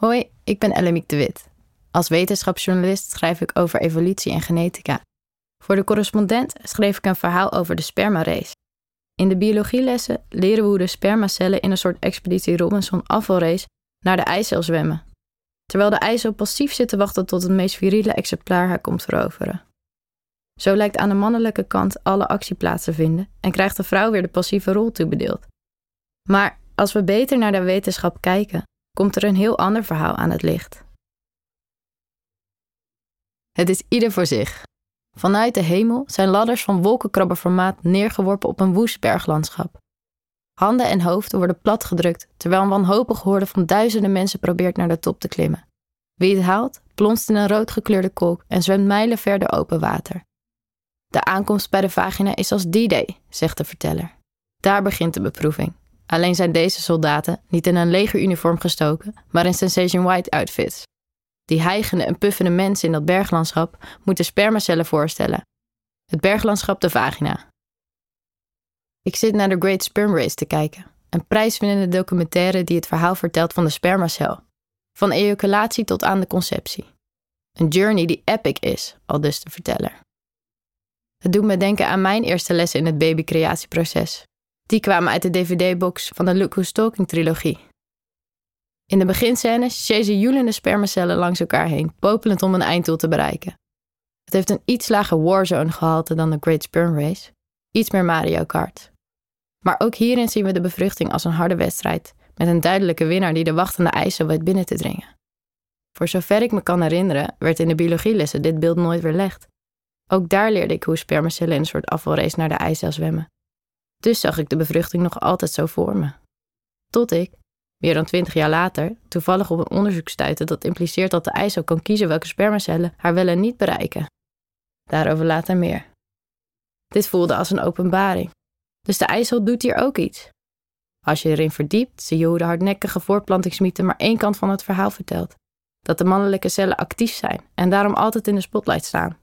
Hoi, ik ben Ellemiek de Wit. Als wetenschapsjournalist schrijf ik over evolutie en genetica. Voor de correspondent schreef ik een verhaal over de spermarace. In de biologielessen leren we hoe de spermacellen in een soort expeditie Robinson afvalrace naar de eicel zwemmen. Terwijl de eicel passief zit te wachten tot het meest viriele exemplaar haar komt veroveren. Zo lijkt aan de mannelijke kant alle actie plaats te vinden en krijgt de vrouw weer de passieve rol toebedeeld. Maar als we beter naar de wetenschap kijken, komt er een heel ander verhaal aan het licht. Het is ieder voor zich. Vanuit de hemel zijn ladders van wolkenkrabberformaat neergeworpen op een woest berglandschap. Handen en hoofden worden platgedrukt terwijl een wanhopig horde van duizenden mensen probeert naar de top te klimmen. Wie het haalt, plonst in een roodgekleurde kolk en zwemt mijlen verder open water. De aankomst bij de vagina is als D-Day, zegt de verteller. Daar begint de beproeving. Alleen zijn deze soldaten niet in een legeruniform gestoken, maar in Sensation White outfits. Die hijgende en puffende mensen in dat berglandschap moeten spermacellen voorstellen. Het berglandschap de vagina. Ik zit naar de Great Sperm Race te kijken, een prijswinnende documentaire die het verhaal vertelt van de spermacel. Van ejaculatie tot aan de conceptie. Een journey die epic is, al dus de verteller. Het doet me denken aan mijn eerste lessen in het babycreatieproces. Die kwamen uit de DVD-box van de Who's Talking trilogie. In de beginscènes chasen joelende spermacellen langs elkaar heen, popelend om een einddoel te bereiken. Het heeft een iets lager warzone gehalte dan de Great Sperm Race, iets meer Mario Kart. Maar ook hierin zien we de bevruchting als een harde wedstrijd, met een duidelijke winnaar die de wachtende eisen weet binnen te dringen. Voor zover ik me kan herinneren, werd in de biologielessen dit beeld nooit weerlegd. Ook daar leerde ik hoe spermacellen in een soort afvalrace naar de eicel zwemmen. Dus zag ik de bevruchting nog altijd zo voor me. Tot ik, meer dan twintig jaar later, toevallig op een onderzoek stuitte dat impliceert dat de eicel kan kiezen welke spermacellen haar wel en niet bereiken. Daarover later meer. Dit voelde als een openbaring. Dus de eicel doet hier ook iets. Als je erin verdiept, zie je hoe de hardnekkige voortplantingsmythe maar één kant van het verhaal vertelt. Dat de mannelijke cellen actief zijn en daarom altijd in de spotlight staan.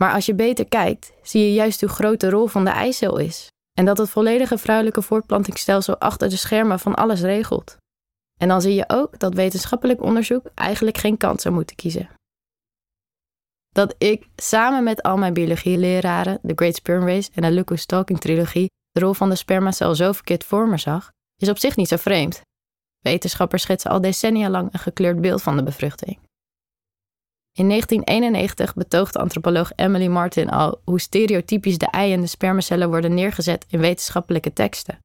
Maar als je beter kijkt, zie je juist hoe groot de rol van de eicel is. En dat het volledige vrouwelijke voortplantingsstelsel achter de schermen van alles regelt. En dan zie je ook dat wetenschappelijk onderzoek eigenlijk geen kant zou moeten kiezen. Dat ik samen met al mijn biologieleraren, de Great Sperm Race en de Lucas Talking trilogie de rol van de spermacel zo verkeerd voor me zag, is op zich niet zo vreemd. Wetenschappers schetsen al decennia lang een gekleurd beeld van de bevruchting. In 1991 betoogde antropoloog Emily Martin al hoe stereotypisch de ei en de spermacellen worden neergezet in wetenschappelijke teksten.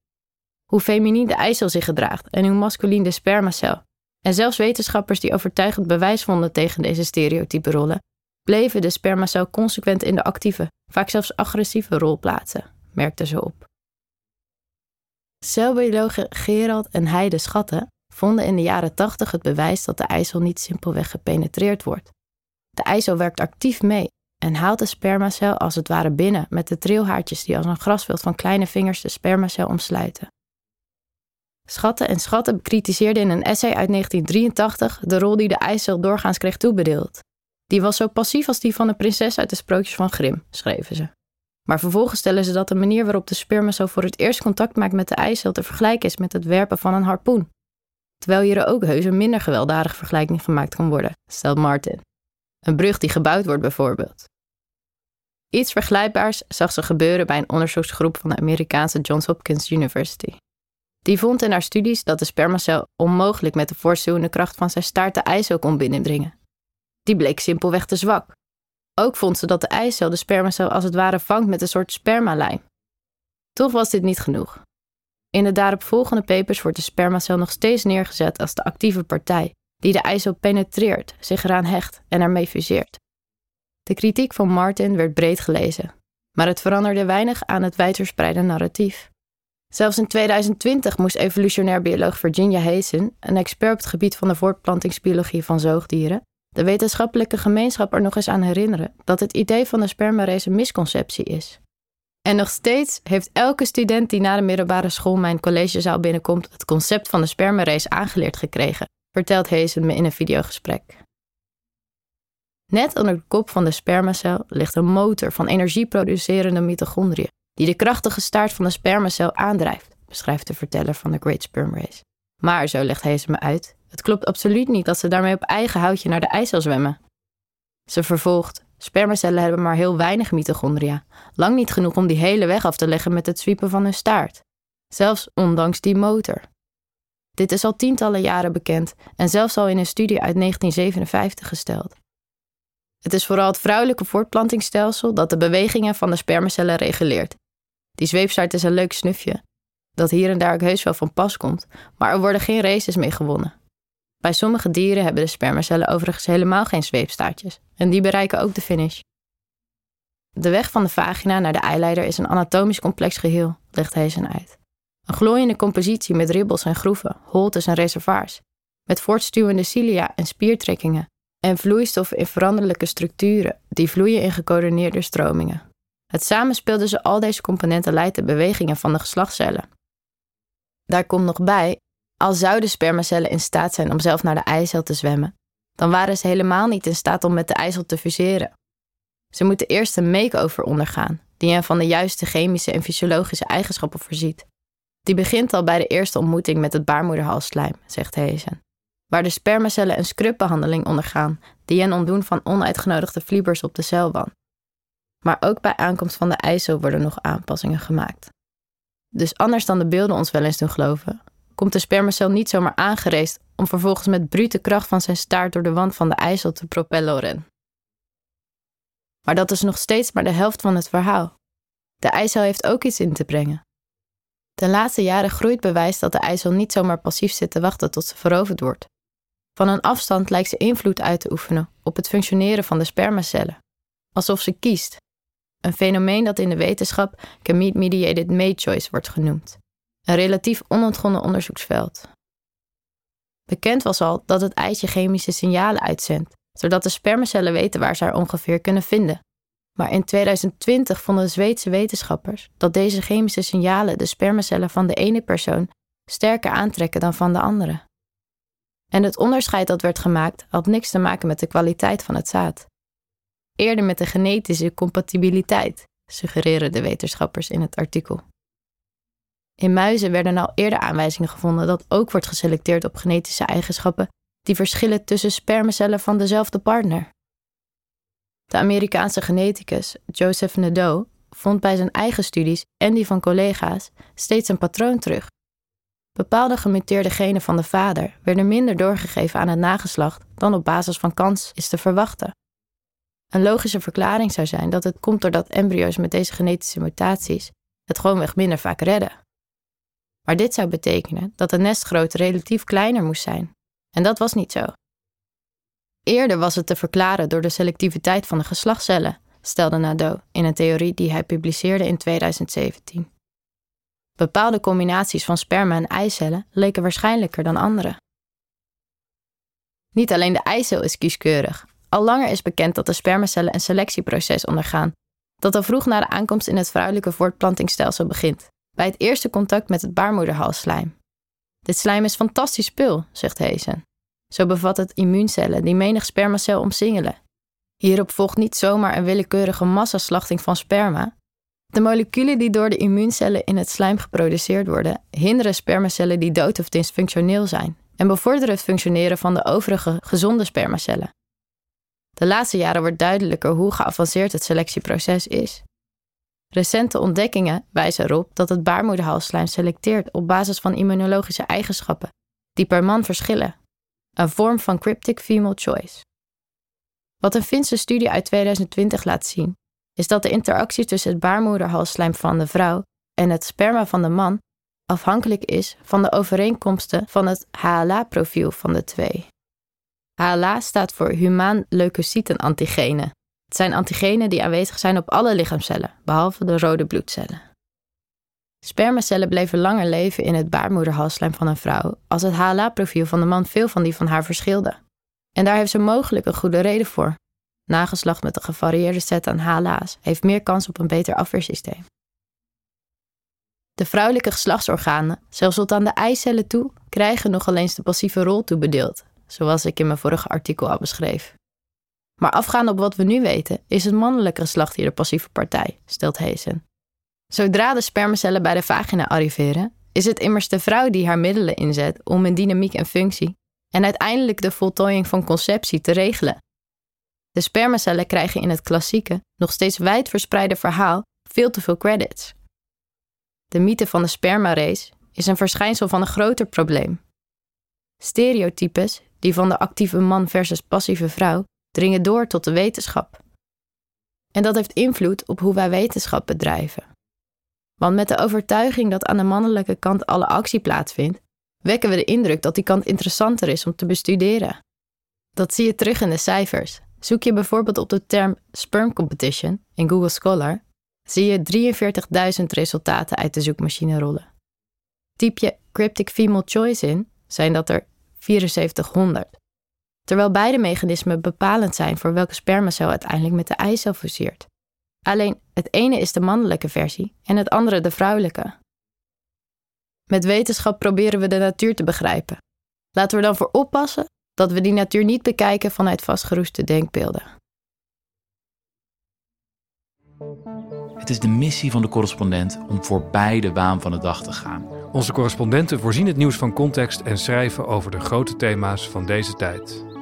Hoe feminien de eicel zich gedraagt en hoe masculien de spermacel. En zelfs wetenschappers die overtuigend bewijs vonden tegen deze stereotype rollen, bleven de spermacel consequent in de actieve, vaak zelfs agressieve rol plaatsen, merkte ze op. Celbiologen Gerald en Heide Schatten vonden in de jaren 80 het bewijs dat de eicel niet simpelweg gepenetreerd wordt, de eicel werkt actief mee en haalt de spermacel als het ware binnen met de trilhaartjes die als een grasveld van kleine vingers de spermacel omsluiten. Schatten en Schatten bekritiseerden in een essay uit 1983 de rol die de eicel doorgaans kreeg toebedeeld. Die was zo passief als die van de prinses uit de sprookjes van Grimm, schreven ze. Maar vervolgens stellen ze dat de manier waarop de spermacel voor het eerst contact maakt met de eicel te vergelijken is met het werpen van een harpoen. Terwijl hier ook heus een minder gewelddadige vergelijking gemaakt kan worden, stelt Martin. Een brug die gebouwd wordt bijvoorbeeld. Iets vergelijkbaars zag ze gebeuren bij een onderzoeksgroep van de Amerikaanse Johns Hopkins University. Die vond in haar studies dat de spermacel onmogelijk met de voortstuwende kracht van zijn staart de eicel kon binnendringen. Die bleek simpelweg te zwak. Ook vond ze dat de eicel de spermacel als het ware vangt met een soort spermalijm. Toch was dit niet genoeg. In de daaropvolgende papers wordt de spermacel nog steeds neergezet als de actieve partij, die de eicel penetreert, zich eraan hecht en ermee fuseert. De kritiek van Martin werd breed gelezen, maar het veranderde weinig aan het wijdverspreide narratief. Zelfs in 2020 moest evolutionair bioloog Virginia Hazen, een expert op het gebied van de voortplantingsbiologie van zoogdieren, de wetenschappelijke gemeenschap er nog eens aan herinneren dat het idee van de spermarace een misconceptie is. En nog steeds heeft elke student die na de middelbare school mijn collegezaal binnenkomt het concept van de spermarace aangeleerd gekregen vertelt Hazen me in een videogesprek. Net onder de kop van de spermacel ligt een motor van energieproducerende mitochondriën, die de krachtige staart van de spermacel aandrijft, beschrijft de verteller van de Great Sperm Race. Maar, zo legt Hazen me uit, Het klopt absoluut niet dat ze daarmee op eigen houtje naar de IJssel zwemmen. Ze vervolgt: Spermacellen hebben maar heel weinig mitochondria, lang niet genoeg om die hele weg af te leggen met het zwiepen van hun staart. Zelfs ondanks die motor. Dit is al tientallen jaren bekend en zelfs al in een studie uit 1957 gesteld. Het is vooral het vrouwelijke voortplantingsstelsel dat de bewegingen van de spermacellen reguleert. Die zweepstaart is een leuk snufje, dat hier en daar ook heus wel van pas komt, maar er worden geen races mee gewonnen. Bij sommige dieren hebben de spermacellen overigens helemaal geen zweepstaartjes en die bereiken ook de finish. De weg van de vagina naar de eileider is een anatomisch complex geheel, legt Heesen uit. Een glooiende compositie met ribbels en groeven, holtes en reservoirs, met voortstuwende cilia en spiertrekkingen en vloeistoffen in veranderlijke structuren die vloeien in gecoördineerde stromingen. Het samenspel tussen al deze componenten leidt de bewegingen van de geslachtscellen. Daar komt nog bij, als zouden spermacellen in staat zijn om zelf naar de eicel te zwemmen, dan waren ze helemaal niet in staat om met de eicel te fuseren. Ze moeten eerst een make-over ondergaan, die hen van de juiste chemische en fysiologische eigenschappen voorziet. Die begint al bij de eerste ontmoeting met het baarmoederhalsslijm, zegt Heesen, waar de spermacellen een scrubbehandeling ondergaan, die hen ontdoen van onuitgenodigde fliebers op de celwand. Maar ook bij aankomst van de eicel worden nog aanpassingen gemaakt. Dus anders dan de beelden ons wel eens doen geloven, komt de spermacel niet zomaar aangereest om vervolgens met brute kracht van zijn staart door de wand van de eicel te propellen. Maar dat is nog steeds maar de helft van het verhaal. De eicel heeft ook iets in te brengen. De laatste jaren groeit bewijs dat de eicel niet zomaar passief zit te wachten tot ze veroverd wordt. Van een afstand lijkt ze invloed uit te oefenen op het functioneren van de spermacellen, alsof ze kiest. Een fenomeen dat in de wetenschap gamete-mediated mate choice wordt genoemd, een relatief onontgonnen onderzoeksveld. Bekend was al dat het eitje chemische signalen uitzendt, zodat de spermacellen weten waar ze haar ongeveer kunnen vinden. Maar in 2020 vonden Zweedse wetenschappers dat deze chemische signalen de spermacellen van de ene persoon sterker aantrekken dan van de andere. En het onderscheid dat werd gemaakt had niks te maken met de kwaliteit van het zaad. Eerder met de genetische compatibiliteit, suggereren de wetenschappers in het artikel. In muizen werden al eerder aanwijzingen gevonden dat ook wordt geselecteerd op genetische eigenschappen die verschillen tussen spermacellen van dezelfde partner. De Amerikaanse geneticus Joseph Nadeau vond bij zijn eigen studies en die van collega's steeds een patroon terug. Bepaalde gemuteerde genen van de vader werden minder doorgegeven aan het nageslacht dan op basis van kans is te verwachten. Een logische verklaring zou zijn dat het komt doordat embryo's met deze genetische mutaties het gewoonweg minder vaak redden. Maar dit zou betekenen dat de nestgrootte relatief kleiner moest zijn. En dat was niet zo. Eerder was het te verklaren door de selectiviteit van de geslachtscellen, stelde Nadeau in een theorie die hij publiceerde in 2017. Bepaalde combinaties van sperma en eicellen leken waarschijnlijker dan andere. Niet alleen de eicel is kieskeurig. Al langer is bekend dat de spermacellen een selectieproces ondergaan, dat al vroeg na de aankomst in het vrouwelijke voortplantingsstelsel begint, bij het eerste contact met het baarmoederhalsslijm. Dit slijm is fantastisch spul, zegt Heesen. Zo bevat het immuuncellen die menig spermacel omsingelen. Hierop volgt niet zomaar een willekeurige massaslachting van sperma. De moleculen die door de immuuncellen in het slijm geproduceerd worden, hinderen spermacellen die dood of dysfunctioneel zijn en bevorderen het functioneren van de overige gezonde spermacellen. De laatste jaren wordt duidelijker hoe geavanceerd het selectieproces is. Recente ontdekkingen wijzen erop dat het baarmoederhalsslijm selecteert op basis van immunologische eigenschappen, die per man verschillen een vorm van cryptic female choice. Wat een Finse studie uit 2020 laat zien, is dat de interactie tussen het baarmoederhalsslijm van de vrouw en het sperma van de man afhankelijk is van de overeenkomsten van het HLA-profiel van de twee. HLA staat voor humaan leukocytenantigenen. Het zijn antigenen die aanwezig zijn op alle lichaamcellen, behalve de rode bloedcellen. Spermacellen bleven langer leven in het baarmoederhalsslijm van een vrouw, als het HLA-profiel van de man veel van die van haar verschilde. En daar heeft ze mogelijk een goede reden voor. Nageslacht met een gevarieerde set aan HLA's heeft meer kans op een beter afweersysteem. De vrouwelijke geslachtsorganen, zelfs tot aan de eicellen toe, krijgen nogal eens de passieve rol toebedeeld, zoals ik in mijn vorige artikel al beschreef. Maar afgaand op wat we nu weten, is het mannelijke geslacht hier de passieve partij, stelt Heesen. Zodra de spermacellen bij de vagina arriveren, is het immers de vrouw die haar middelen inzet om in dynamiek en functie en uiteindelijk de voltooiing van conceptie te regelen. De spermacellen krijgen in het klassieke, nog steeds wijdverspreide verhaal veel te veel credits. De mythe van de spermarace is een verschijnsel van een groter probleem. Stereotypes, die van de actieve man versus passieve vrouw, dringen door tot de wetenschap. En dat heeft invloed op hoe wij wetenschap bedrijven. Want met de overtuiging dat aan de mannelijke kant alle actie plaatsvindt, wekken we de indruk dat die kant interessanter is om te bestuderen. Dat zie je terug in de cijfers. Zoek je bijvoorbeeld op de term sperm competition in Google Scholar, zie je 43.000 resultaten uit de zoekmachine rollen. Typ je cryptic female choice in, zijn dat er 7400. Terwijl beide mechanismen bepalend zijn voor welke spermacel uiteindelijk met de eicel fuseert. Alleen het ene is de mannelijke versie en het andere de vrouwelijke. Met wetenschap proberen we de natuur te begrijpen. Laten we dan voor oppassen dat we die natuur niet bekijken vanuit vastgeroeste denkbeelden. Het is de missie van de correspondent om voorbij de waan van de dag te gaan. Onze correspondenten voorzien het nieuws van context en schrijven over de grote thema's van deze tijd.